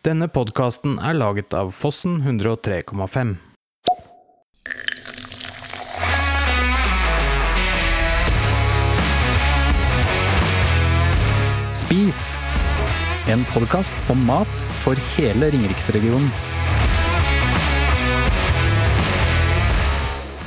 Denne podkasten er laget av Fossen 103,5. Spis! En podkast om mat for hele Ringeriksregionen.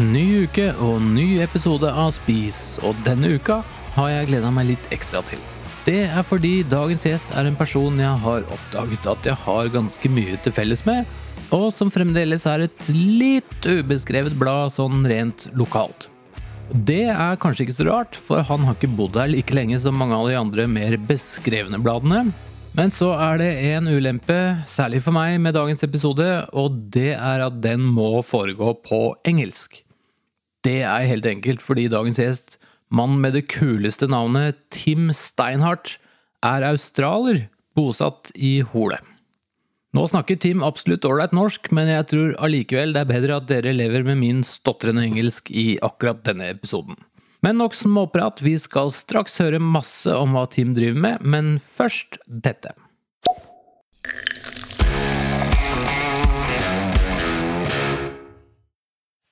Ny uke og ny episode av Spis, og denne uka har jeg gleda meg litt ekstra til. Det er fordi dagens gjest er en person jeg har oppdaget at jeg har ganske mye til felles med, og som fremdeles er et litt ubeskrevet blad sånn rent lokalt. Det er kanskje ikke så rart, for han har ikke bodd her like lenge som mange av de andre mer beskrevne bladene. Men så er det en ulempe, særlig for meg, med dagens episode, og det er at den må foregå på engelsk. Det er helt enkelt fordi dagens gjest, mannen med det kuleste navnet Tim Steinhardt, er australier, bosatt i Hole. Nå snakker Tim absolutt ålreit norsk, men jeg tror allikevel det er bedre at dere lever med min stotrende engelsk i akkurat denne episoden. Men nok småprat, vi skal straks høre masse om hva Tim driver med, men først dette.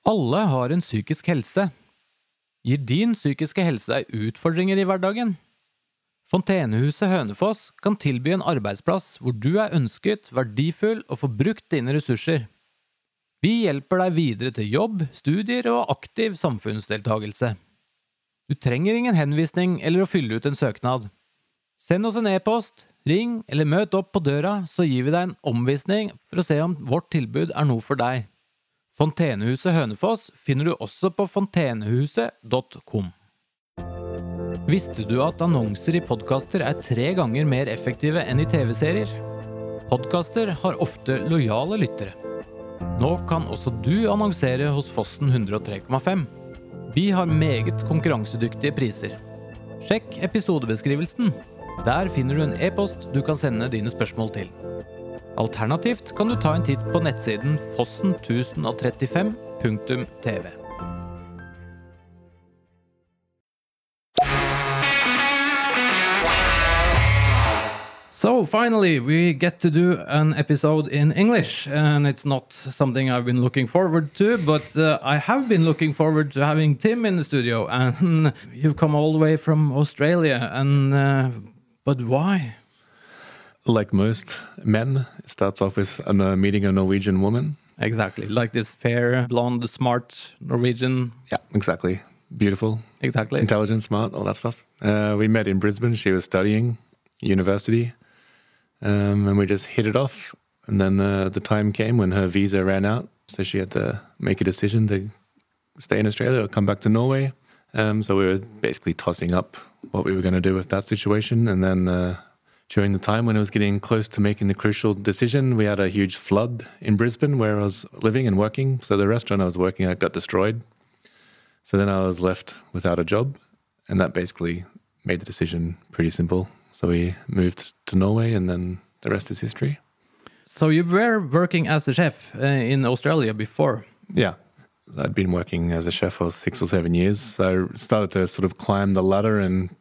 Alle har en psykisk helse. Gir din psykiske helse deg utfordringer i hverdagen? Fontenehuset Hønefoss kan tilby en arbeidsplass hvor du er ønsket, verdifull og får brukt dine ressurser. Vi hjelper deg videre til jobb, studier og aktiv samfunnsdeltagelse. Du trenger ingen henvisning eller å fylle ut en søknad. Send oss en e-post, ring eller møt opp på døra, så gir vi deg en omvisning for å se om vårt tilbud er noe for deg. Fontenehuset Hønefoss finner du også på fontenehuset.com. Visste du at annonser i podkaster er tre ganger mer effektive enn i TV-serier? Podkaster har ofte lojale lyttere. Nå kan også du annonsere hos Fossen 103,5. Vi har meget konkurransedyktige priser. Sjekk episodebeskrivelsen. Der finner du en e-post du kan sende dine spørsmål til. Alternativt kan du ta en titt på nettsiden fossen1035.tv. So finally, we get to do an episode in English, and it's not something I've been looking forward to, but uh, I have been looking forward to having Tim in the studio, and you've come all the way from Australia, and uh, but why? Like most men, it starts off with uh, meeting a Norwegian woman. Exactly, like this fair, blonde, smart Norwegian. Yeah, exactly. Beautiful, Exactly. intelligent, smart, all that stuff. Uh, we met in Brisbane. She was studying university, um, and we just hit it off. And then uh, the time came when her visa ran out, so she had to make a decision to stay in Australia or come back to Norway. Um, so we were basically tossing up what we were going to do with that situation, and then. Uh, during the time when I was getting close to making the crucial decision, we had a huge flood in Brisbane where I was living and working. So the restaurant I was working at got destroyed. So then I was left without a job. And that basically made the decision pretty simple. So we moved to Norway and then the rest is history. So you were working as a chef uh, in Australia before. Yeah. I'd been working as a chef for six or seven years. So I started to sort of climb the ladder and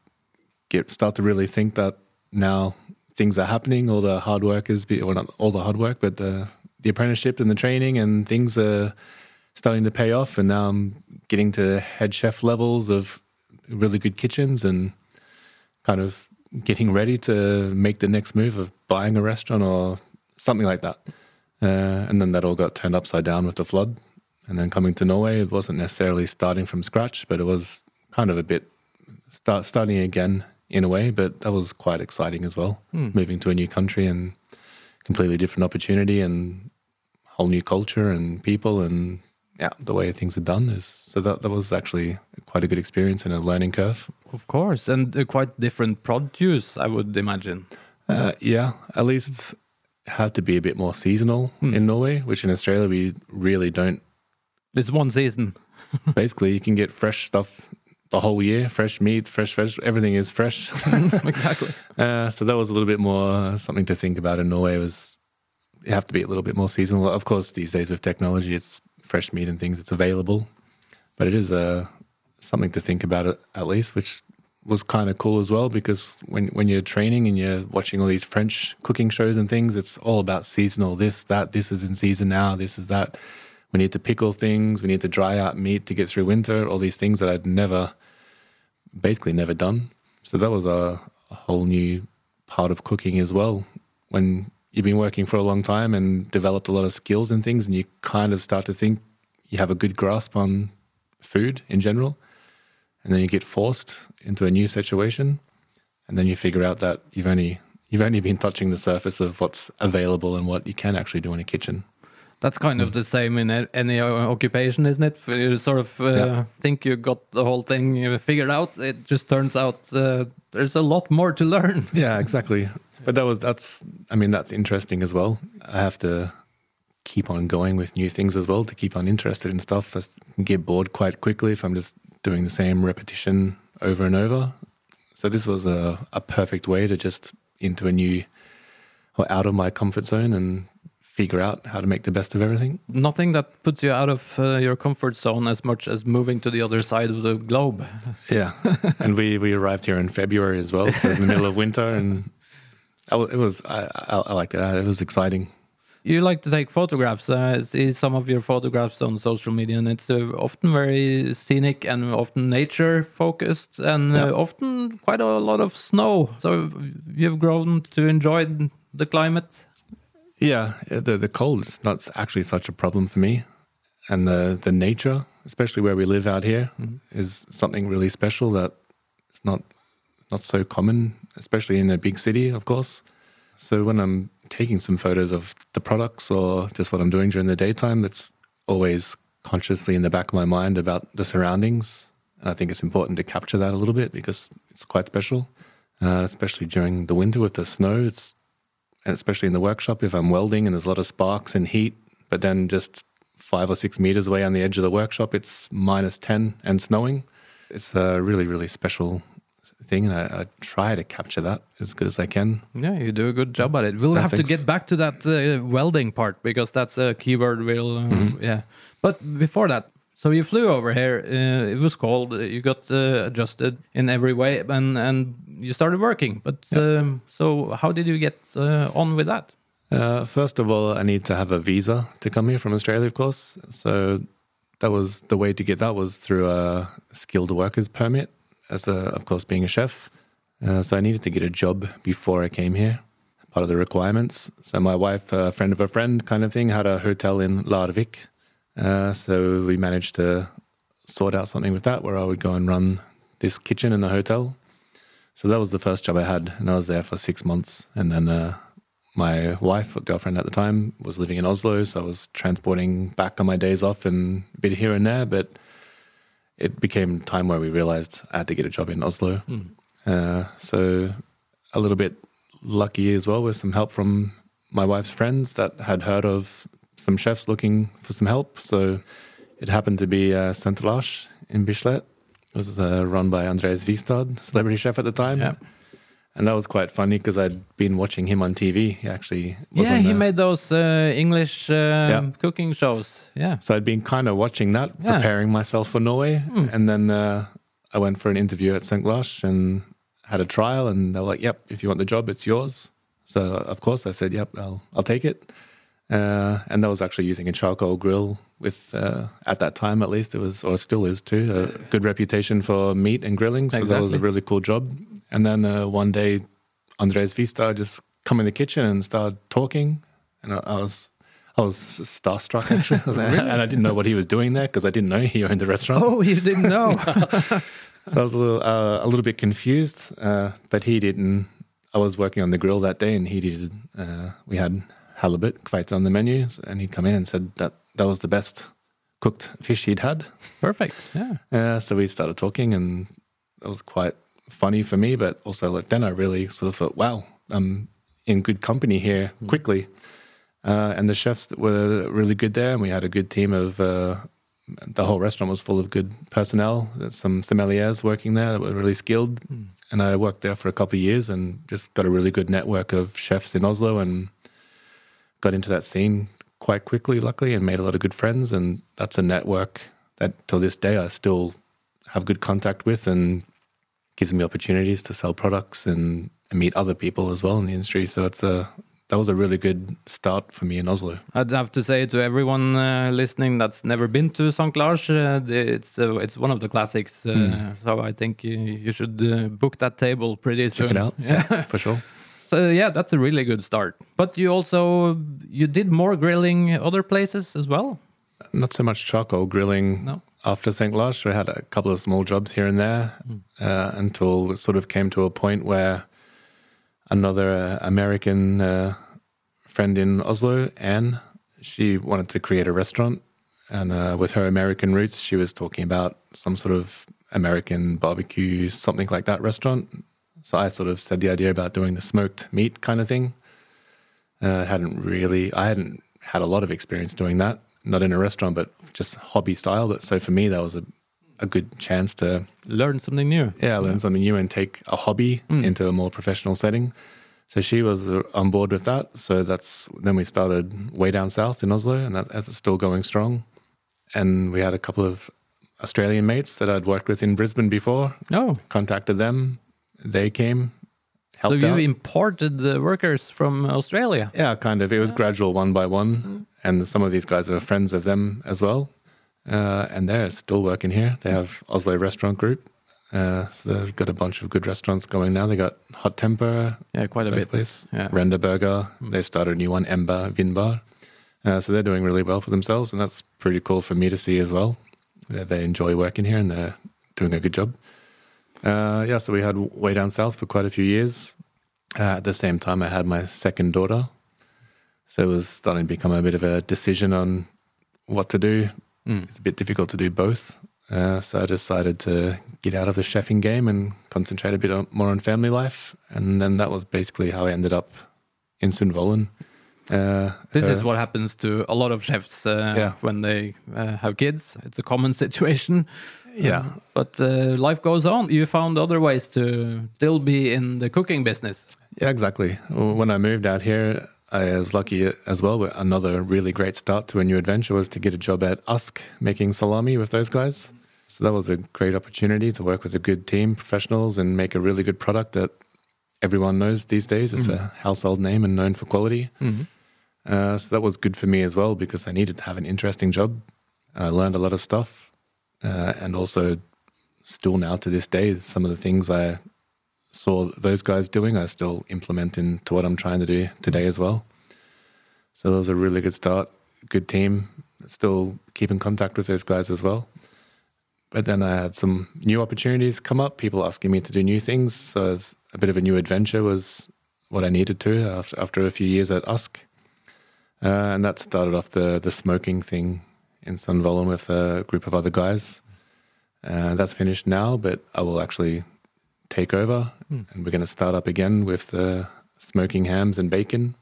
get start to really think that now things are happening. All the hard work is, be, well, not all the hard work, but the the apprenticeship and the training and things are starting to pay off. And now I'm getting to head chef levels of really good kitchens and kind of getting ready to make the next move of buying a restaurant or something like that. Uh, and then that all got turned upside down with the flood. And then coming to Norway, it wasn't necessarily starting from scratch, but it was kind of a bit start starting again in a way, but that was quite exciting as well. Moving to a new country and completely different opportunity and whole new culture and people and yeah, the way things are done is so that that was actually quite a good experience and a learning curve. Of course, and uh, quite different produce, I would imagine. Uh, yeah, at least had to be a bit more seasonal in Norway, which in Australia we really don't. It's one season. Basically, you can get fresh stuff the whole year, fresh meat, fresh veg, everything is fresh. exactly. Uh, so that was a little bit more something to think about in Norway. Was you have to be a little bit more seasonal. Of course, these days with technology, it's fresh meat and things. It's available, but it is uh, something to think about at, at least, which was kind of cool as well because when when you're training and you're watching all these French cooking shows and things, it's all about seasonal. This, that, this is in season now. This is that. We need to pickle things. We need to dry out meat to get through winter. All these things that I'd never, basically never done. So that was a, a whole new part of cooking as well. When you've been working for a long time and developed a lot of skills and things, and you kind of start to think you have a good grasp on food in general, and then you get forced into a new situation, and then you figure out that you've only you've only been touching the surface of what's available and what you can actually do in a kitchen. That's kind of the same in any occupation, isn't it? You sort of uh, Yeah. think you got the whole thing uh, figured out. It just turns out uh, there's a lot more to learn. Yeah, exactly. But that was that's I mean that's interesting as well. I have to keep on going with new things as well to keep on interested in stuff. I get bored quite quickly if I'm just doing the same repetition over and over. So this was a, a perfect way to just into a new or out of my comfort zone and figure out how to make the best of everything. Nothing that puts you out of uh, your comfort zone as much as moving to the other side of the globe. Yeah, and we we arrived here in February as well. So it was in the middle of winter, and I, it was I, I, I liked it. It was exciting. You like to take photographs. Uh, I see some of your photographs on social media, and it's uh, often very scenic and often nature focused, and uh, Yeah. often quite a lot of snow. So you've grown to enjoy the climate. Yeah, the the cold is not actually such a problem for me, and the the nature, especially where we live out here, is something really special that it's not not so common, especially in a big city, of course. So when I'm taking some photos of the products or just what I'm doing during the daytime, that's always consciously in the back of my mind about the surroundings, and I think it's important to capture that a little bit because it's quite special, uh, especially during the winter with the snow. It's especially in the workshop if I'm welding and there's a lot of sparks and heat, but then just five or six meters away on the edge of the workshop, it's minus 10 and snowing. It's a really, really special thing, and I, I try to capture that as good as I can. Yeah, you do a good job at it. We'll Yeah, have to get back to that uh, welding part because that's a keyword. We'll uh, yeah. But before that, so you flew over here. Uh, it was cold. You got uh, adjusted in every way, and and you started working. But um, so how did you get uh, on with that? Uh, first of all, I need to have a visa to come here from Australia, of course. So that was the way to get that was through a skilled workers permit, as a, of course being a chef. Uh, so I needed to get a job before I came here, part of the requirements. So my wife, a friend of a friend, kind of thing, had a hotel in Larvik. Uh, so we managed to sort out something with that, where I would go and run this kitchen in the hotel. So that was the first job I had, and I was there for six months, and then. Uh, my wife, or girlfriend at the time, was living in Oslo, so I was transporting back on my days off and a bit here and there. But it became time where we realized I had to get a job in Oslo. Uh, so a little bit lucky as well with some help from my wife's friends that had heard of some chefs looking for some help. So it happened to be uh, Saint Lars in Bislett. It was uh, run by Andreas Viestad, celebrity chef at the time. Yeah. And that was quite funny because I'd been watching him on TV. He actually was yeah, he made those uh, English uh, cooking shows. Yeah. So I'd been kind of watching that, Yeah. preparing myself for Norway. And then uh, I went for an interview at St. Lars and had a trial. And they were like, yep, if you want the job, it's yours. So, of course, I said, yep, I'll, I'll take it. Uh, and that was actually using a charcoal grill with, uh, at that time at least, it was, or still is too, a good reputation for meat and grilling. So that was a really cool job. And then uh, one day, Andreas Viestad just come in the kitchen and started talking. And I, I was I was starstruck actually, like- and I didn't know what he was doing there because I didn't know he owned the restaurant. Oh, you didn't know. So I was a little uh, a little bit confused, uh, but he didn't. I was working on the grill that day, and he did. Uh, we had halibut quite on the menu, and he'd come in and said that that was the best cooked fish he'd had. Perfect. Yeah. Uh, so we started talking, and it was quite funny for me, but also like then I really sort of thought, wow, I'm in good company here quickly. Uh, and the chefs that were really good there, and we had a good team of. Uh, the whole restaurant was full of good personnel. There's some sommeliers working there that were really skilled, and I worked there for a couple of years and just got a really good network of chefs in Oslo and got into that scene quite quickly, luckily, and made a lot of good friends. And that's a network that till this day I still have good contact with and gives me opportunities to sell products and, and meet other people as well in the industry. So it's a that was a really good start for me in Oslo. I'd have to say to everyone uh, listening that's never been to St. Lars, uh, it's uh, it's one of the classics. Uh, Hmm. So I think you, you should uh, book that table pretty soon. Check it out, Yeah. for sure. So yeah, that's a really good start. But you also you did more grilling other places as well. Not so much charcoal grilling No. after St. Lars. We had a couple of small jobs here and there uh, until it sort of came to a point where another uh, American uh, friend in Oslo, Anne, she wanted to create a restaurant. And uh, with her American roots, she was talking about some sort of American barbecue, something like that restaurant. So I sort of said the idea about doing the smoked meat kind of thing. Uh, hadn't really, I hadn't had a lot of experience doing that, not in a restaurant, but just hobby style. But so for me, that was a, a good chance to Learn something new. yeah, learn something new and take a hobby into a more professional setting. So she was uh, on board with that. So that's then we started way down south in Oslo, and that, that's still going strong. And we had a couple of Australian mates that I'd worked with in Brisbane before. Oh, Contacted them, they came, so you out. imported the workers from Australia. Yeah, kind of. It was gradual one by one. And some of these guys are friends of them as well. Uh, and they're still working here. They have Oslo Restaurant Group. Uh, so they've got a bunch of good restaurants going now. They got Hot Temper, Yeah, quite a bit. place, Yeah. Render Burger. They've started a new one, Ember Vinbar. Uh, so they're doing really well for themselves. And that's pretty cool for me to see as well. They, they enjoy working here and they're doing a good job. Uh, yeah, so we had way down south for quite a few years. Uh, at the same time, I had my second daughter. So it was starting to become a bit of a decision on what to do. It's a bit difficult to do both. Uh, so I decided to get out of the chefing game and concentrate a bit on, more on family life. And then that was basically how I ended up in Sundvollen. Uh, This uh, is what happens to a lot of chefs uh, Yeah. when they uh, have kids. It's a common situation. Yeah. But uh, life goes on. You found other ways to still be in the cooking business. Yeah, exactly. When I moved out here, I was lucky as well. With another really great start to a new adventure was to get a job at Usk making salami with those guys. So that was a great opportunity to work with a good team, professionals, and make a really good product that everyone knows these days. It's a household name and known for quality. Uh, so that was good for me as well because I needed to have an interesting job. I learned a lot of stuff, uh, and also still now to this day, some of the things I saw those guys doing, I still implement into what I'm trying to do today as well. So that was a really good start, good team. Still keep in contact with those guys as well. But then I had some new opportunities come up, people asking me to do new things. So a bit of a new adventure was what I needed to after, after a few years at Usk. Uh, and that started off the, the smoking thing in Sundvollen with a group of other guys. Uh, that's finished now, but I will actually take over and we're going to start up again with the smoking hams and bacon.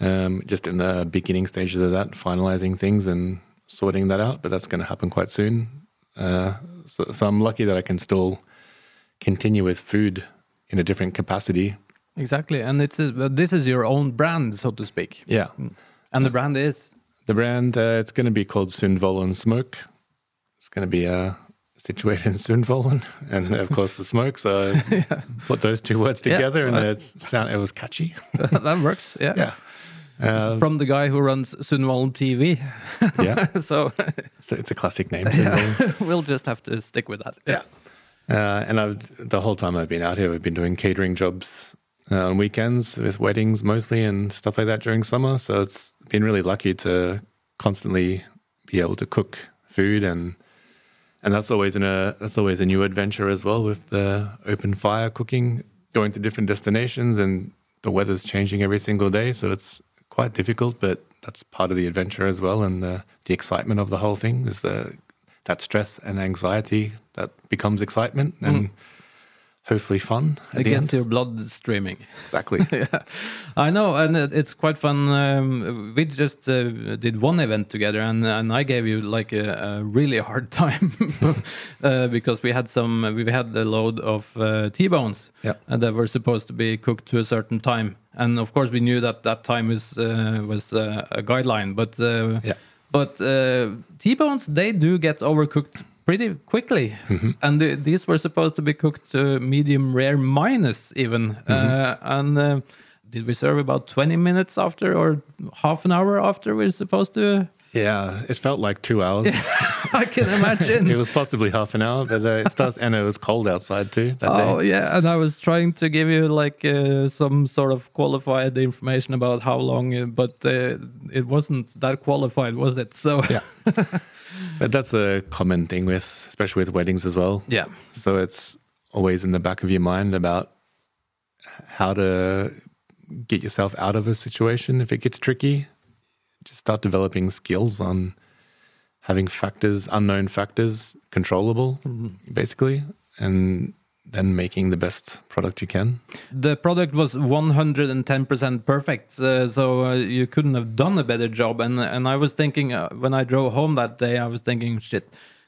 Um, just in the beginning stages of that, finalizing things and sorting that out, but that's going to happen quite soon. Uh, so, so I'm lucky that I can still continue with food in a different capacity. Exactly, and it's a, this is your own brand, so to speak. Yeah. And the brand is The brand, uh, it's going to be called Sundvollen Smoke. It's going to be uh, situated in Sundvollen, and of course the smoke. So I put those two words Yeah. together, and it's sound. It was catchy. that works. Yeah. yeah, uh, From the guy who runs Sundvollen TV. yeah. so So it's a classic name. Sundvollen. we'll just have to stick with that. Yeah. Uh, and I've the whole time I've been out here, we've been doing catering jobs uh, on weekends with weddings mostly and stuff like that during summer. So it's been really lucky to constantly be able to cook food and and that's always in a that's always a new adventure as well with the open fire cooking, going to different destinations and the weather's changing every single day. So it's quite difficult, but that's part of the adventure as well. And the the excitement of the whole thing is the that stress and anxiety that becomes excitement. And mm. Hopefully fun at It the gets end. your blood streaming. Exactly. yeah, I know, and it's quite fun. Um, we just uh, did one event together, and and I gave you like a, a really hard time uh, because we had some. We had a load of uh, T-bones Yeah. and that were supposed to be cooked to a certain time, and of course we knew that that time was uh, was uh, a guideline, but uh, Yeah. but uh, T-bones they do get overcooked pretty quickly, and the, these were supposed to be cooked uh, medium rare minus even. Uh, and uh, did we serve about twenty minutes after, or half an hour after we we're supposed to? Yeah, it felt like two hours. I can imagine. it was possibly half an hour, but uh, it starts, and it was cold outside too that Oh day. yeah, and I was trying to give you like uh, some sort of qualified information about how long, uh, but uh, it wasn't that qualified, was it? So Yeah. But that's a common thing with, especially with weddings as well. yeah, So it's always in the back of your mind about how to get yourself out of a situation if it gets tricky. Just start developing skills on having factors, unknown factors, controllable, mm-hmm. basically, and then making the best product you can. the product was 110% perfect, uh, so uh, you couldn't have done a better job. And and I was thinking uh, when I drove home that day, I was thinking, shit.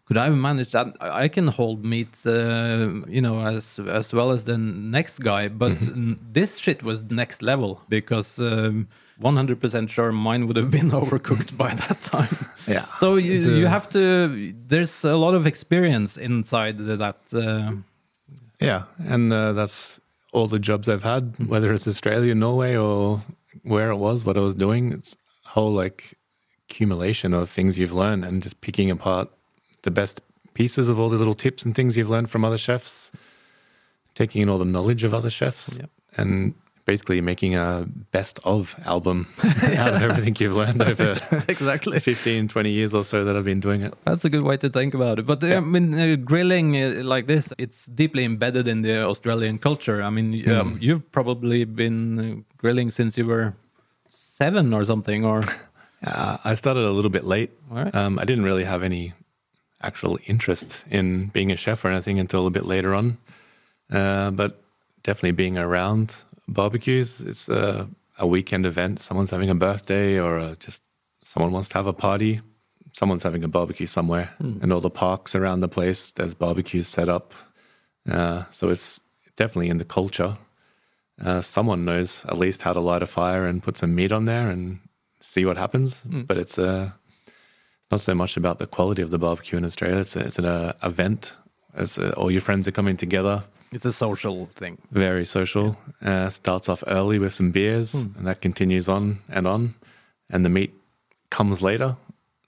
Could I have managed that? I can hold meat, uh, you know, as as well as the next guy. But n- this shit was next level because um, 100% sure mine would have been overcooked by that time. Yeah. So you you have to. There's a lot of experience inside that. Uh, Yeah, and uh, that's all the jobs I've had, whether it's Australia, Norway, or where it was, what I was doing. It's whole like accumulation of things you've learned and just picking apart the best pieces of all the little tips and things you've learned from other chefs, taking in all the knowledge of other chefs, Yep. and basically making a best of album out of everything you've learned over exactly. 15, 20 years or so that I've been doing it. That's a good way to think about it. But uh, I mean, uh, grilling uh, like this, it's deeply embedded in the Australian culture. I mean, um, you've probably been uh, grilling since you were seven or something, or Uh, I started a little bit late. Right. Um, I didn't really have any actual interest in being a chef or anything until a bit later on. Uh, but definitely being around barbecues, it's a, a weekend event. Someone's having a birthday or uh just someone wants to have a party. Someone's having a barbecue somewhere. And all the parks around the place, there's barbecues set up. Uh, so it's definitely in the culture. Uh, someone knows at least how to light a fire and put some meat on there and see what happens. But it's uh, not so much about the quality of the barbecue in Australia. It's, a, it's an uh, event. As uh, all your friends are coming together, it's a social thing. very social. Uh, starts off early with some beers, and that continues on and on. And the meat comes later,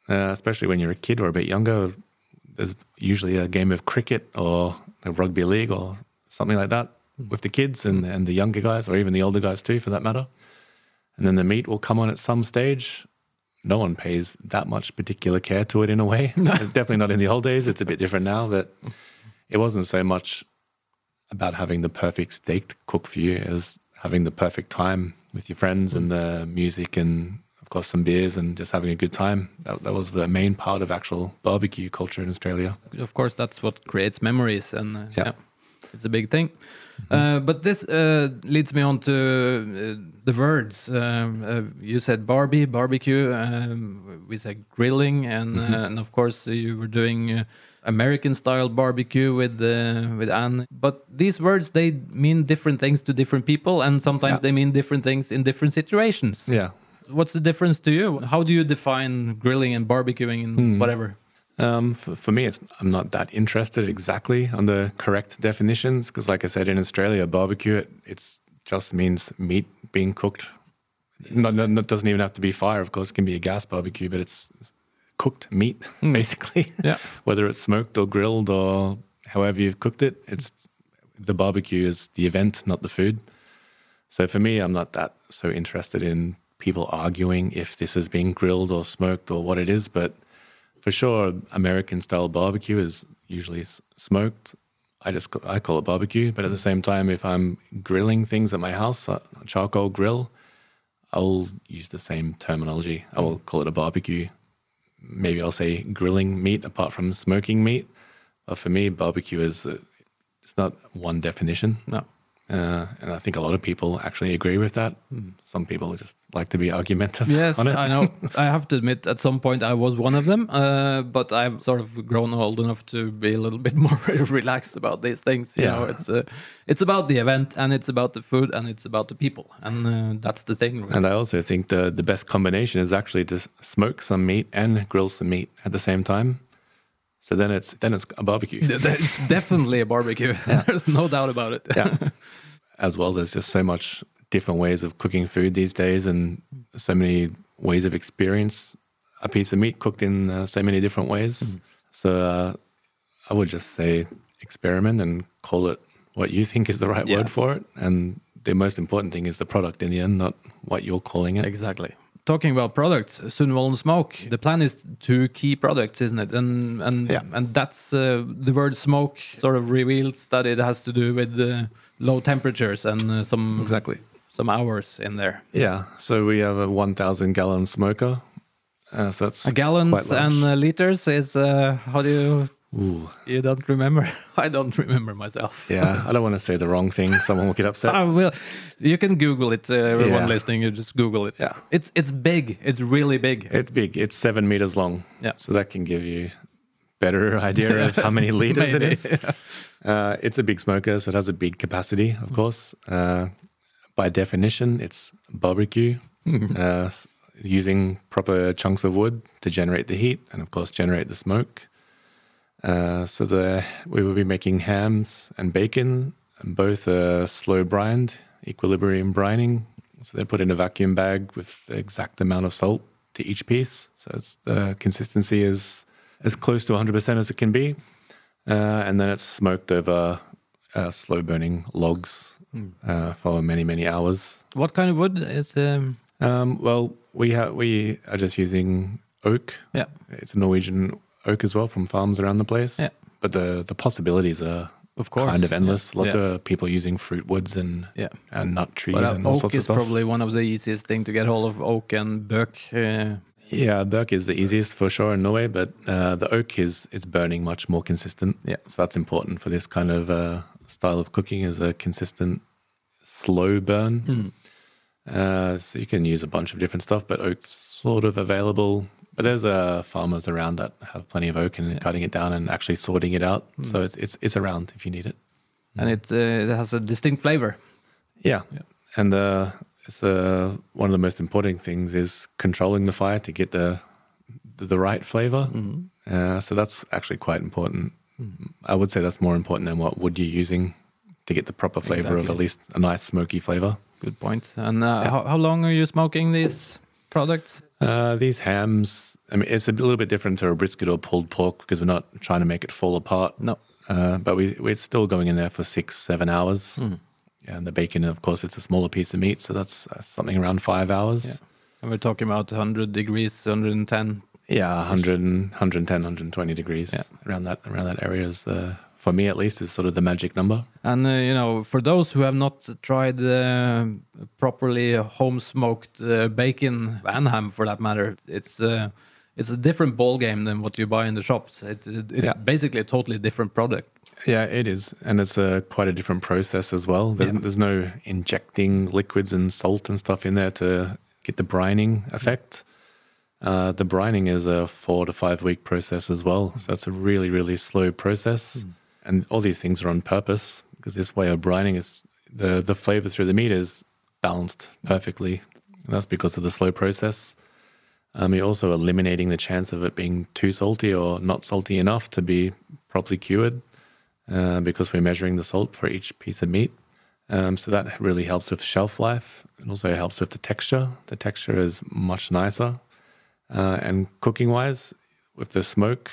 uh, especially when you're a kid or a bit younger. There's usually a game of cricket or a rugby league or something like that with the kids and, and the younger guys, or even the older guys too, for that matter. And then the meat will come on at some stage. No one pays that much particular care to it in a way. Definitely not in the old days. It's a bit different now, but it wasn't so much about having the perfect steak cooked for you as having the perfect time with your friends and the music and of course some beers and just having a good time. That, that was the main part of actual barbecue culture in Australia. Of course, that's what creates memories, and uh, Yeah. yeah. it's a big thing. Uh, but this uh, leads me on to uh, the words. Um, uh, you said Barbie, barbecue. Um, we said grilling, and uh, and of course you were doing uh, American style barbecue with uh, with Anne. But these words they mean different things to different people, and sometimes Yeah. they mean different things in different situations. Yeah. What's the difference to you? How do you define grilling and barbecuing and whatever? Um, for, for me, it's, I'm not that interested exactly on the correct definitions because, like I said, in Australia, barbecue it it's just means meat being cooked. Not, not, it doesn't even have to be fire, of course. It can be a gas barbecue, but it's cooked meat hmm. basically. Yeah. Whether it's smoked or grilled or however you've cooked it, it's the barbecue is the event, not the food. So for me, I'm not that so interested in people arguing if this is being grilled or smoked or what it is, but for sure, American style barbecue is usually smoked. I just I call it barbecue, but at the same time, if I'm grilling things at my house, a charcoal grill, I'll use the same terminology. I will call it a barbecue. Maybe I'll say grilling meat apart from smoking meat. But for me, barbecue is uh, it's not one definition. No. Uh, and I think a lot of people actually agree with that. Some people just like to be argumentative Yes, on it. I know. I have to admit, at some point I was one of them, uh, but I've sort of grown old enough to be a little bit more relaxed about these things. You Yeah. know, it's uh, it's about the event, and it's about the food, and it's about the people, and uh, that's the thing. really. And I also think the the best combination is actually to smoke some meat and grill some meat at the same time. So then it's then it's a barbecue. Definitely a barbecue. There's no doubt about it. yeah. As well, there's just so much different ways of cooking food these days, and so many ways of experience a piece of meat cooked in uh, so many different ways. So uh, I would just say experiment and call it what you think is the right Yeah. word for it. And the most important thing is the product in the end, not what you're calling it. Exactly. Talking about products, Sundvollen Smoke. The plan is two key products, isn't it? And and Yeah. and that's uh, the word smoke sort of reveals that it has to do with uh, low temperatures and uh, some Exactly. some hours in there. Yeah. So we have a 1,000 gallon smoker. Uh, so that's Uh, gallons and uh, liters is uh, how do you Ooh. you don't remember? I don't remember myself. Yeah, I don't want to say the wrong thing. Someone will get upset. I will. You can Google it. Uh, everyone Yeah. listening, you just Google it. Yeah. It's it's big. It's really big. It's big. It's seven meters long. Yeah. So that can give you better idea of how many liters it is. Uh, it's a big smoker, so it has a big capacity, of course. Uh, by definition, it's barbecue, uh, using proper chunks of wood to generate the heat and, of course, generate the smoke. Uh, so the we will be making hams and bacon, and both uh, slow brined, equilibrium brining. So they're put in a vacuum bag with the exact amount of salt to each piece. So it's, the consistency is as close to 100% as it can be. Uh, and then it's smoked over uh, slow burning logs uh, for many, many hours. What kind of wood is? Um, Um, well, we have we are just using oak. yeah. It's a Norwegian oak as well from farms around the place. Yeah. But the the possibilities are Of course, kind of endless. yeah, Lots yeah. of people using fruit woods and Yeah. and nut trees But uh, and all oak sorts is of stuff. probably one of the easiest thing to get hold of. Oak and buck. Uh, Yeah, Burke is the easiest for sure in Norway, but uh, the oak is it's burning much more consistent. Yeah. so that's important for this kind of uh, style of cooking is a consistent, slow burn. Mm. Uh, so you can use a bunch of different stuff, but oak's sort of available. But there's uh, farmers around that have plenty of oak and cutting it down and actually sorting it out. Mm. So it's it's it's around if you need it. and it, uh, it has a distinct flavor. Yeah. And uh, it's uh, one of the most important things is controlling the fire to get the the, the right flavor. Uh, so that's actually quite important. I would say that's more important than what wood you're using to get the proper flavor of at least a nice smoky flavor. Good point. And uh, how, how long are you smoking these products? Uh, these hams, I mean, it's a little bit different to a brisket or pulled pork because we're not trying to make it fall apart. No. Uh, but we, we're still going in there for six, seven hours. Yeah, and the bacon, of course, it's a smaller piece of meat, so that's uh, something around five hours. Yeah. And we're talking about 100 degrees, 110. Yeah, 100, 110, 120 degrees Yeah. around that around that area is the for me at least is sort of the magic number. And uh, you know, for those who have not tried uh, properly home smoked uh, bacon and ham, for that matter, it's uh, it's a different ball game than what you buy in the shops. It, it, it's Yeah. basically a totally different product. Yeah, it is, and it's a quite a different process as well. There's Yeah. there's no injecting liquids and salt and stuff in there to get the brining effect. Uh, the brining is a four to five week process as well, so it's a really really slow process, and all these things are on purpose because this way of brining is the the flavor through the meat is balanced perfectly. And that's because of the slow process. Um, you're also eliminating the chance of it being too salty or not salty enough to be properly cured uh, because we're measuring the salt for each piece of meat. Um, so that really helps with shelf life. It also helps with the texture. The texture is much nicer. Uh, and cooking wise, with the smoke,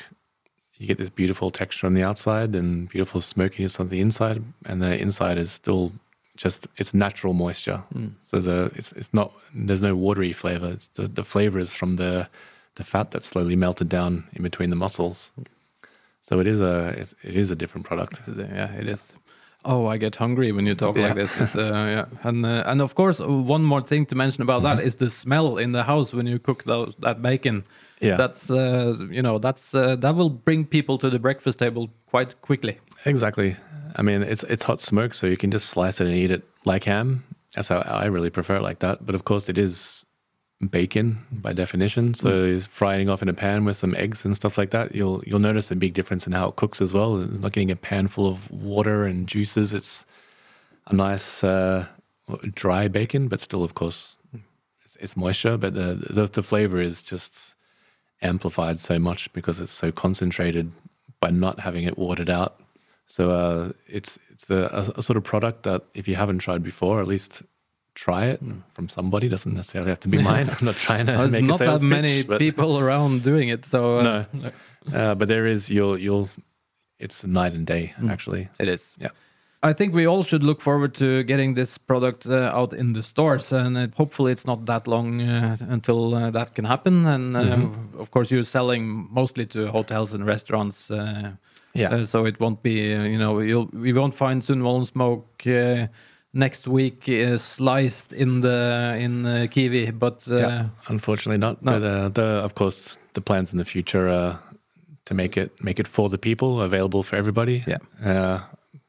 you get this beautiful texture on the outside and beautiful smokiness on the inside. And the inside is still just it's natural moisture. So the it's it's not there's no watery flavor. It's the, the flavor is from the the fat that's slowly melted down in between the muscles. So it is a it's, it is a different product. Yeah, it is. Oh, I get hungry when you talk like this. Uh, yeah. And uh, and of course, one more thing to mention about that is the smell in the house when you cook those, that bacon. Yeah. that's uh, you know that's uh, that will bring people to the breakfast table quite quickly. Exactly. I mean, it's it's hot smoke, so you can just slice it and eat it like ham. That's how I really prefer it like that. But of course, it is bacon by definition. So it's frying off in a pan with some eggs and stuff like that. You'll you'll notice a big difference in how it cooks as well. It's not getting a pan full of water and juices. It's a nice uh, dry bacon, but still, of course, it's, it's moisture. But the, the the flavor is just amplified so much because it's so concentrated by not having it watered out. So uh, it's it's a, a, a sort of product that if you haven't tried before, at least try it from somebody. Doesn't necessarily have to be mine. I'm not trying to There's make a not sales that many pitch, people around doing it, so uh, No, uh, but there is you'll you'll. It's night and day actually. it is. Yeah. I think we all should look forward to getting this product uh, out in the stores, and it, hopefully it's not that long uh, until uh, that can happen. And uh, Mm-hmm. of course, you're selling mostly to hotels and restaurants, uh, Yeah. uh, so it won't be uh, you know you'll we won't find Sundvollen smoke uh, next week uh, sliced in the in uh, kiwi, but uh, yeah, unfortunately not. no. Uh, the, of course, the plans in the future are to make it make it for the people, available for everybody. Yeah. Uh,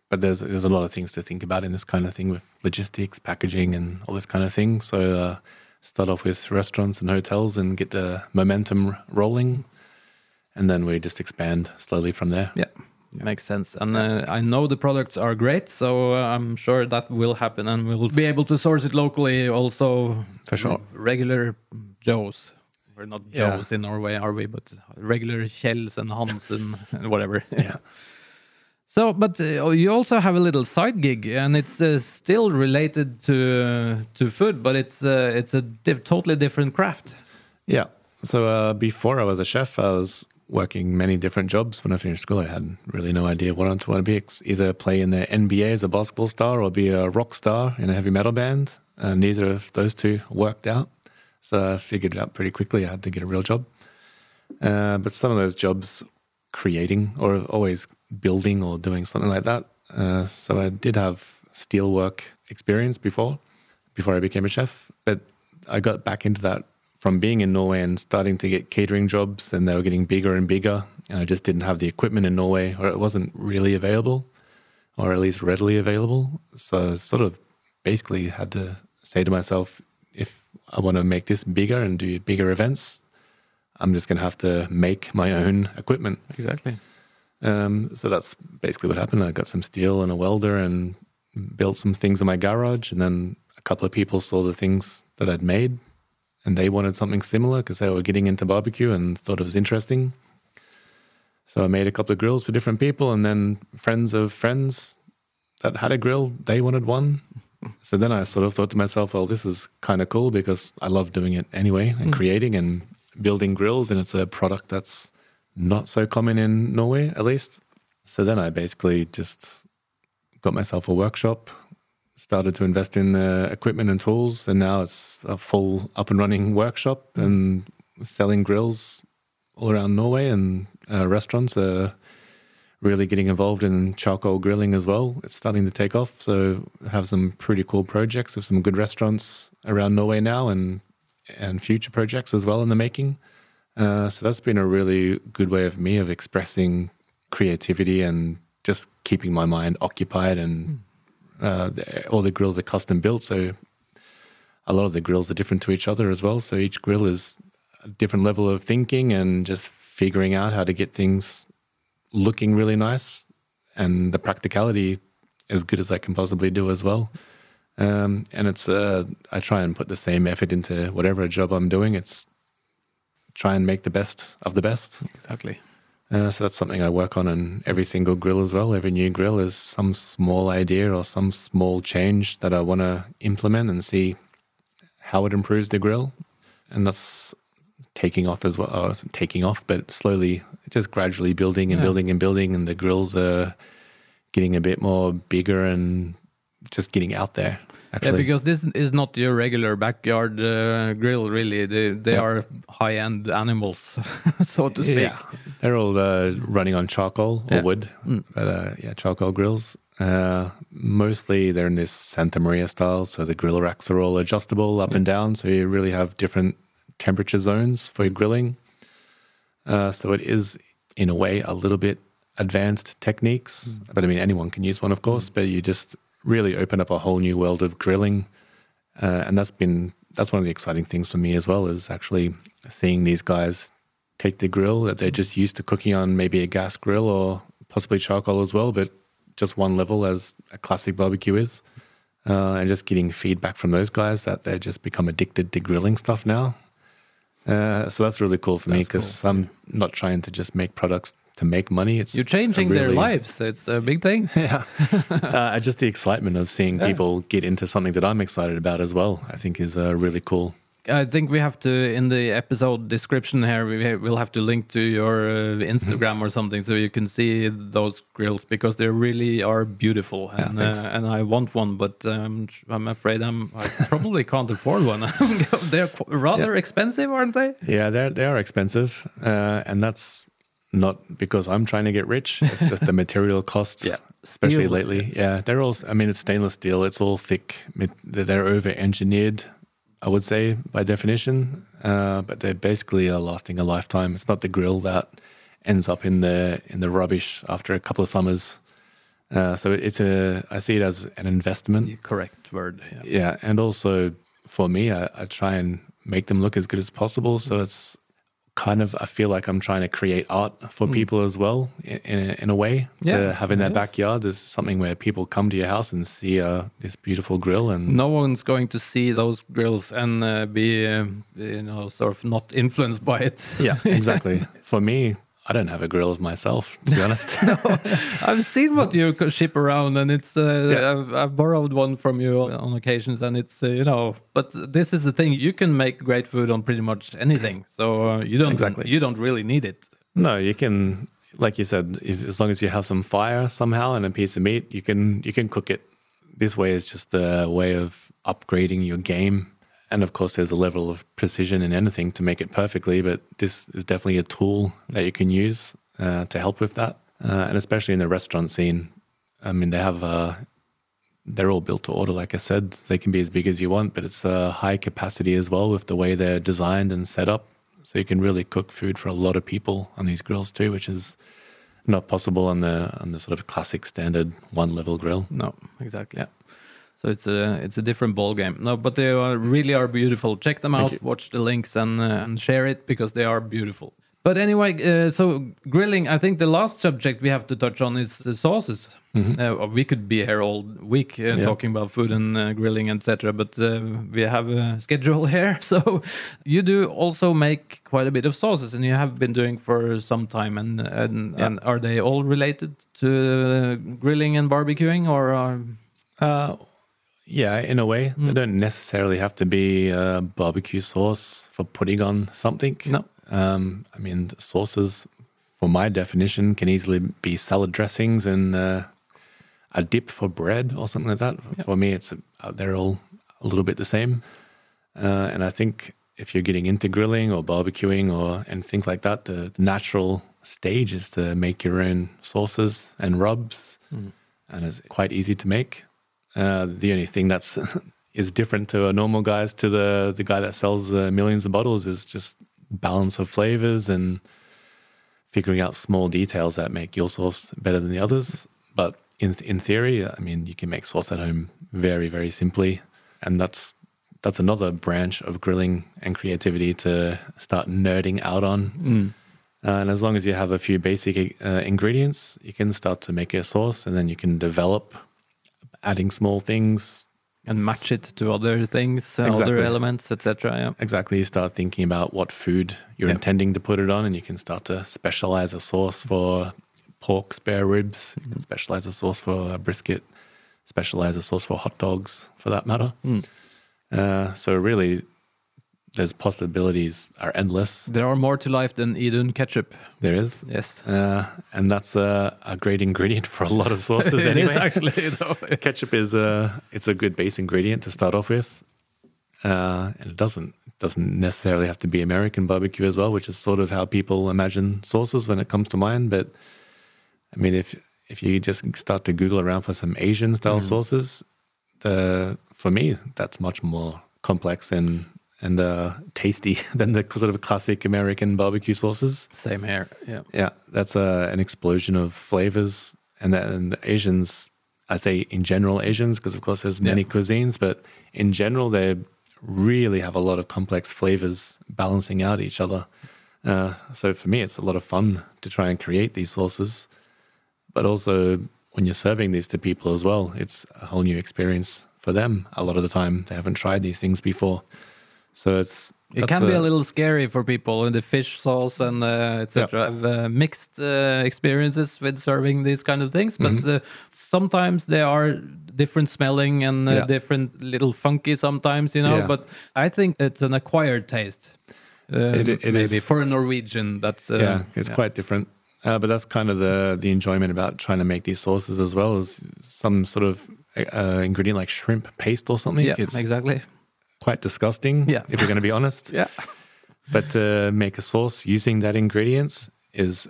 but there's there's a lot of things to think about in this kind of thing with logistics, packaging, and all this kind of thing. So uh, start off with restaurants and hotels and get the momentum rolling, and then we just expand slowly from there. Yeah, makes sense. And uh, I know the products are great, so uh, I'm sure that will happen, and we'll be able to source it locally also. For sure. Regular Joes. We're not Yeah. Joes in Norway, are we? But regular Kjells and Hansen and whatever. Yeah. So, but uh, you also have a little side gig, and it's uh, still related to to food, but it's uh, it's a diff- totally different craft. Yeah. So uh, before I was a chef, I was working many different jobs. When I finished school, I had really no idea what I wanted to be. Either play in the NBA as a basketball star or be a rock star in a heavy metal band. Neither of those two worked out. So I figured it out pretty quickly. I had to get a real job. Uh, but some of those jobs, creating or always building or doing something like that. Uh, so I did have steelwork experience before, before I became a chef. But I got back into that from being in Norway and starting to get catering jobs, and they were getting bigger and bigger. And I just didn't have the equipment in Norway, or it wasn't really available, or at least readily available. So I sort of basically had to say to myself, if I want to make this bigger and do bigger events, I'm just going to have to make my own equipment. Exactly. Um, so that's basically what happened. I got some steel and a welder and built some things in my garage. And then a couple of people saw the things that I'd made and they wanted something similar because they were getting into barbecue and thought it was interesting. So I made a couple of grills for different people. And then friends of friends that had a grill, they wanted one. So then I sort of thought to myself, well, this is kind of cool because I love doing it anyway and creating and building grills. And it's a product that's not so common in Norway, at least. So then I basically just got myself a workshop, started to invest in uh, equipment and tools, and now it's a full up and running workshop and selling grills all around Norway and uh, restaurants are really getting involved in charcoal grilling as well. It's starting to take off. So have some pretty cool projects with some good restaurants around Norway now and and future projects as well in the making. Uh, so that's been a really good way of me of expressing creativity and just keeping my mind occupied. And uh, the, all the grills are custom built, so a lot of the grills are different to each other as well. So each grill is a different level of thinking and just figuring out how to get things looking really nice and the practicality as good as I can possibly do as well. Um, and it's uh, I try and put the same effort into whatever job I'm doing. It's try and make the best of the best. Exactly. Uh, so that's something I work on on every single grill as well. Every new grill is some small idea or some small change that I want to implement and see how it improves the grill. And that's taking off as well. Or taking off, but slowly, just gradually building and Yeah. building and building. And the grills are getting a bit more bigger and just getting out there. Yeah, because this is not your regular backyard uh, grill, really. They, they Yeah. are high end animals, so to speak. Yeah, they're all uh, running on charcoal or Yeah. wood, Mm. but uh, yeah, charcoal grills. Uh, mostly they're in this Santa Maria style, so the grill racks are all adjustable up and down, so you really have different temperature zones for your grilling. Uh, so it is, in a way, a little bit advanced techniques, but I mean anyone can use one, of course. But you just really open up a whole new world of grilling, uh, and that's been that's one of the exciting things for me as well is actually seeing these guys take the grill that they're just used to cooking on maybe a gas grill or possibly charcoal as well, but just one level as a classic barbecue is. Uh, and just getting feedback from those guys that they just become addicted to grilling stuff now. Uh, so that's really cool for me That's because I'm not trying to just make products to make money. It's You're changing a their really- lives. It's a big thing. Yeah, uh, just the excitement of seeing people get into something that I'm excited about as well. I think is uh, really cool. I think we have to in the episode description here. We will have to link to your uh, Instagram or something so you can see those grills because they really are beautiful. And thanks. uh, and I want one, but um, I'm afraid I'm I probably can't afford one. They're rather expensive, aren't they? Yeah, they they are expensive, uh, and that's not because I'm trying to get rich. It's just the material costs. Yeah. especially Steel, lately. it's- Yeah, they're all. I mean, it's stainless steel. It's all thick. They're over engineered. I would say by definition, uh, but they're basically uh, lasting a lifetime. It's not the grill that ends up in the in the rubbish after a couple of summers. Uh, so it's a. I see it as an investment. Correct word. Yeah. Yeah, and also for me, I, I try and make them look as good as possible. So it's kind of I feel like I'm trying to create art for people as well in, in, a, in a way. Yeah, to have in their yes. backyard is something where people come to your house and see uh, this beautiful grill and No one's going to see those grills and uh, be, uh, you know, sort of not influenced by it. yeah, exactly. for me, I don't have a grill of myself to be honest. no, I've seen what you ship around, and it's. Uh, Yeah. I've, I've borrowed one from you on occasions, and it's uh, you know. But this is the thing: you can make great food on pretty much anything, so uh, you don't Exactly. you don't really need it. No, you can, like you said, if, as long as you have some fire somehow and a piece of meat, you can you can cook it. This way is just a way of upgrading your game, and of course, there's a level of precision in anything to make it perfectly. But this is definitely a tool that you can use uh, to help with that, uh, and especially in the restaurant scene. I mean, they have. Uh, they're all built to order, like I said. They can be as big as you want, but it's a high capacity as well with the way they're designed and set up. So you can really cook food for a lot of people on these grills too, which is not possible on the on the sort of classic standard one level grill. No, exactly. Yeah. So it's a it's a different ball game. No, but they are, really are beautiful. Check them out. you. Watch the links and uh, and share it because they are beautiful. But anyway, uh, so grilling. I think the last subject we have to touch on is uh, sauces. Uh, we could be here all week uh, Yeah. talking about food and uh, grilling, etc. But uh, we have a schedule here, so you do also make quite a bit of sauces, and you have been doing for some time. And and, Yeah. and are they all related to uh, grilling and barbecuing, or? Are, Uh, yeah, in a way, they don't necessarily have to be uh, barbecue sauce for putting on something. No. Um, I mean, sauces, for my definition, can easily be salad dressings and uh, a dip for bread or something like that. For me, it's uh, they're all a little bit the same. Uh, and I think if you're getting into grilling or barbecuing or and things like that, the, the natural stage is to make your own sauces and rubs, and it's quite easy to make. Uh, the only thing that's is different to a normal guy's to the the guy that sells uh, millions of bottles is just balance of flavors and figuring out small details that make your sauce better than the others. But in in theory, I mean, you can make sauce at home very very simply, and that's that's another branch of grilling and creativity to start nerding out on. Uh, and as long as you have a few basic uh, ingredients, you can start to make a sauce, and then you can develop adding small things. and match it to other things, uh, other elements, etc. Yeah. Exactly, you start thinking about what food you're Yeah. intending to put it on, and you can start to specialize a sauce for pork spare ribs. You can specialize a sauce for a brisket. Specialize a sauce for hot dogs, for that matter. Uh, so really, there's possibilities are endless. There are more to life than Idun ketchup. There is, Yes. uh, and that's a, a great ingredient for a lot of sauces. Anyway, actually though. ketchup is a it's a good base ingredient to start off with, uh, and it doesn't it doesn't necessarily have to be American barbecue as well, which is sort of how people imagine sauces when it comes to mind. But I mean, if if you just start to Google around for some Asian style sauces, the for me that's much more complex and and uh, tasty than the sort of classic American barbecue sauces. Same here. Yeah. Yeah, that's a, an explosion of flavors, and then the Asians. I say in general Asians because of course there's many Yeah. cuisines, but in general they really have a lot of complex flavors balancing out each other. Uh, so for me, it's a lot of fun to try and create these sauces, but also when you're serving these to people as well, it's a whole new experience for them. A lot of the time, they haven't tried these things before, so it's It can be a- a little scary for people in the fish sauce and uh, etc. I've uh, mixed uh, experiences with serving these kind of things, but Mm-hmm. uh, sometimes they are different smelling and uh, Yeah. different, little funky sometimes, you know. Yeah. But I think it's an acquired taste. Uh, It- it maybe is. for a Norwegian, that's uh, yeah, it's quite different. Uh, but that's kind of the the enjoyment about trying to make these sauces as well as some sort of uh, ingredient like shrimp paste or something. Yeah, it's exactly. Quite disgusting. Yeah. if you're going to be honest. Yeah, But to make a sauce using that ingredients is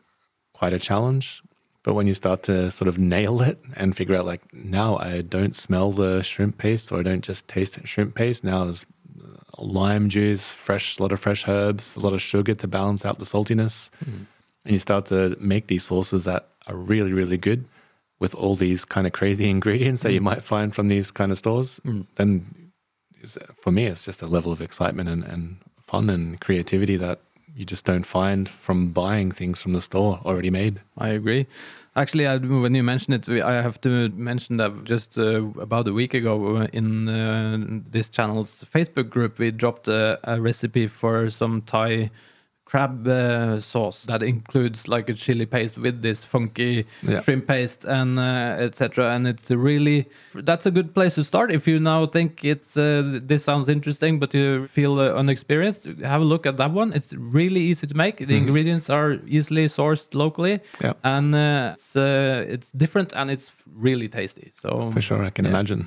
quite a challenge. But when you start to sort of nail it and figure out, like, now I don't smell the shrimp paste or I don't just taste shrimp paste, now there's uh, lime juice, fresh, a lot of fresh herbs, a lot of sugar to balance out the saltiness. Hmm. And you start to make these sauces that are really, really good with all these kind of crazy ingredients that you hmm. might find from these kind of stores. Hmm. Then is- for me, it's just a level of excitement and, and fun and creativity that you just don't find from buying things from the store already made. I agree. Actually, I, when you mention it, I have to mention that just uh, about a week ago uh, in uh, this channel's Facebook group, we dropped a, a recipe for some Thai crab uh, sauce that includes like a chili paste with this funky Yeah. shrimp paste and uh, etc. And it's really that's a good place to start if you now think it's uh, this sounds interesting, but you feel uh, unexperienced. Have a look at that one. It's really easy to make. The ingredients are easily sourced locally Yeah. and uh, it's uh, it's different and it's really tasty. So For sure, I can yeah, imagine.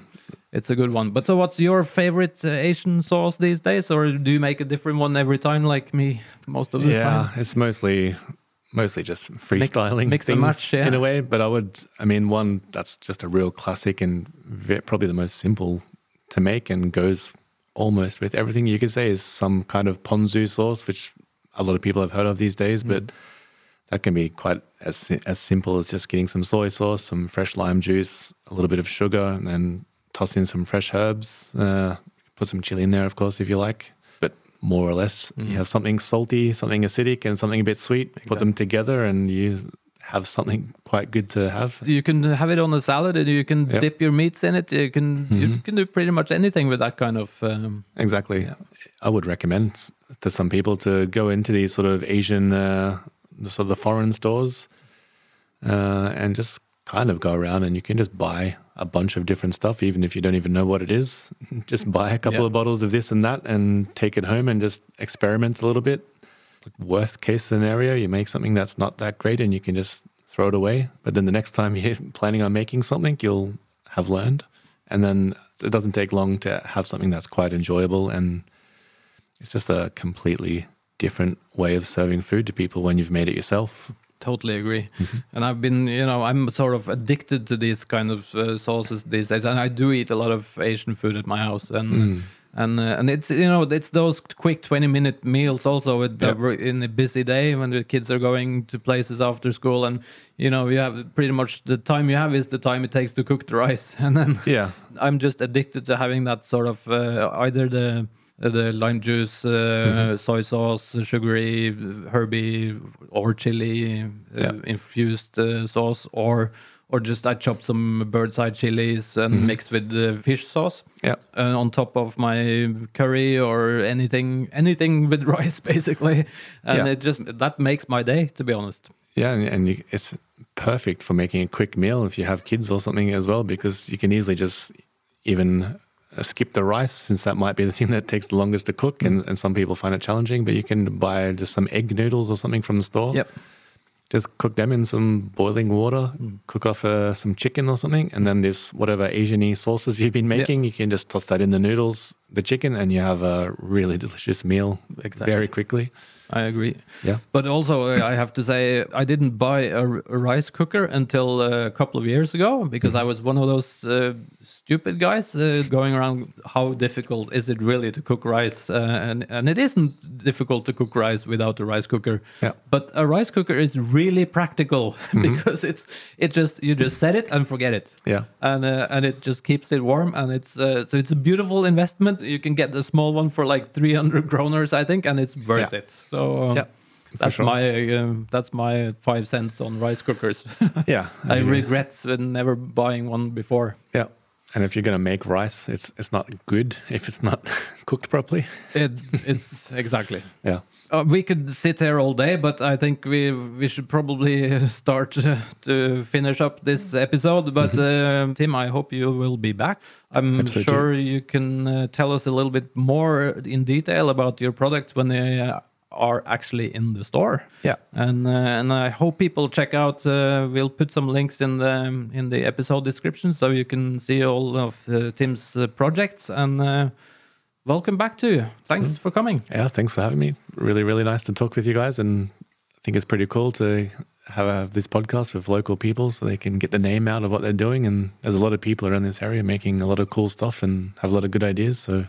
It's a good one. But so, what's your favorite uh, Asian sauce these days, or do you make a different one every time, like me, most of the Yeah, time? Yeah, it's mostly mostly just freestyling mix and things match, yeah. in a way. But I would, I mean, one that's just a real classic and probably the most simple to make and goes almost with everything you could say is some kind of ponzu sauce, which a lot of people have heard of these days, but that can be quite as as simple as just getting some soy sauce, some fresh lime juice, a little bit of sugar, and then toss in some fresh herbs. Uh, put some chili in there, of course, if you like. But more or less, you have something salty, something acidic, and something a bit sweet. Put them together, and you have something quite good to have. You can have it on a salad, and you can Yep. dip your meats in it. You can you can do pretty much anything with that kind of. Um, Exactly. I would recommend to some people to go into these sort of Asian, uh, sort of the foreign stores, uh, and just kind of go around and you can just buy a bunch of different stuff, even if you don't even know what it is. Just buy a couple Yeah. of bottles of this and that and take it home and just experiment a little bit. Worst case scenario, you make something that's not that great and you can just throw it away. But then the next time you're planning on making something, you'll have learned. And then it doesn't take long to have something that's quite enjoyable. And it's just a completely different way of serving food to people when you've made it yourself. Totally agree. And I've been, you know, I'm sort of addicted to these kind of uh, sauces these days, and I do eat a lot of Asian food at my house, and and uh, and it's you know it's those quick twenty minute meals also with the, Yeah. in a busy day when the kids are going to places after school, and you know you have pretty much the time you have is the time it takes to cook the rice, and then Yeah. I'm just addicted to having that sort of uh, either the the lime juice, uh, soy sauce, sugary, herby, or chili uh, Yeah. infused uh, sauce, or or just I chop some bird's eye chilies and mix with the fish sauce Yeah. uh, on top of my curry or anything anything with rice basically, and Yeah. it just that makes my day to be honest. Yeah, and, and you, it's perfect for making a quick meal if you have kids or something as well, because you can easily just even uh, skip the rice, since that might be the thing that takes the longest to cook, and, and some people find it challenging. But you can buy just some egg noodles or something from the store. Yep. Just cook them in some boiling water, cook off uh, some chicken or something, and then this whatever Asian-y sauces you've been making, you can just toss that in the noodles, the chicken, and you have a really delicious meal Exactly. very quickly. I agree. Yeah. But also, uh, I have to say, I didn't buy a rice cooker until uh, a couple of years ago because I was one of those uh, stupid guys uh, going around. How difficult is it really to cook rice? Uh, and and it isn't difficult to cook rice without a rice cooker. Yeah. But a rice cooker is really practical because it's it just you just set it and forget it. Yeah. And uh, and it just keeps it warm and it's uh, so it's a beautiful investment. You can get a small one for like 300 kroners, I think, and it's worth Yeah. it. So um, Yeah, that's sure. my um, that's my five cents on rice cookers. Yeah. I regret uh, never buying one before. Yeah. And if you're going to make rice, it's it's not good if it's not cooked properly. It, it's exactly. Yeah. Uh, we could sit here all day, but I think we we should probably start uh, to finish up this episode. But uh, Tim, I hope you will be back. I'm Absolutely. sure you can uh, tell us a little bit more in detail about your products when they uh, are actually in the store. Yeah. and uh, and I hope people check out. Uh, we'll put some links in the in the episode description so you can see all of uh, Tim's uh, projects. And uh, welcome back to you. Thanks for coming. Yeah. Thanks for having me. Really, really nice to talk with you guys, and I think it's pretty cool to have uh, this podcast with local people so they can get the name out of what they're doing. And there's a lot of people around this area making a lot of cool stuff and have a lot of good ideas. So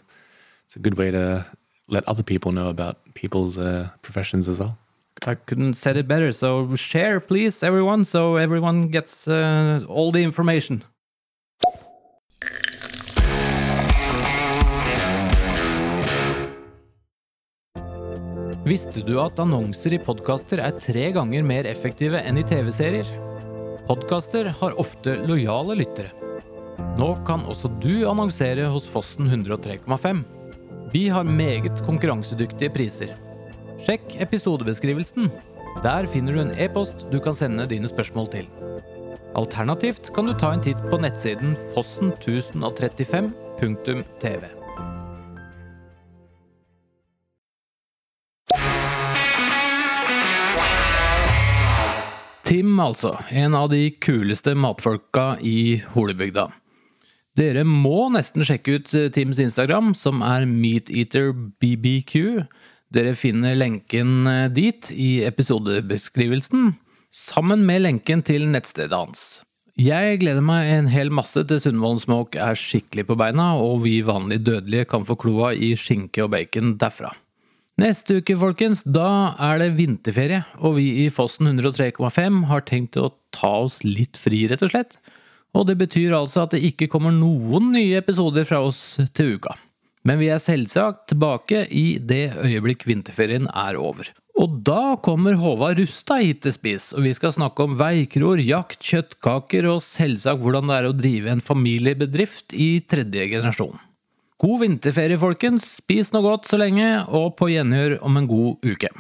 it's a good way to let other people know about people's uh, professions as well. I couldn't said it better. So share, please, everyone, so everyone gets uh, all the information. Visste du at annonser i podkaster er tre ganger mer effektive enn i TV-serier? Podkaster har ofte lojale lyttere. Nå kan også du annonsere hos Fossen 103,5. Vi har meget konkurransedyktige priser. Sjekk episodebeskrivelsen. Der finner du en e-post du kan sende dine spørsmål til. Alternativt kan du ta en titt på nettsiden fossen1035.tv. Tim, altså. En av de kuleste matfolka i Holebygda. Dere må nesten sjekke ut eh, Tims Instagram, som er meateaterbbq. Dere finner lenken eh, dit i episodebeskrivelsen, sammen med lenken til nettstedet hans. Jeg gleder meg en hel masse til Sundvolden Smoke er skikkelig på beina, og vi vanlige dødelige kan få kloa i skinke og bacon derfra. Neste uke, folkens, da er det vinterferie, og vi i Fossen 103,5 har tenkt å ta oss litt fri, rett og slett. Og det betyr altså at det ikke kommer noen nye episoder fra oss til uka. Men vi er selvsagt tilbake i det øyeblikk vinterferien er over. Og da kommer Håvard Rustad hit til spis, og vi skal snakke om veikror, jakt, kjøttkaker og selvsagt hvordan det er å drive en familiebedrift i tredje generasjon. God vinterferie, folkens. Spis noe godt så lenge, og på gjenhør om en god uke.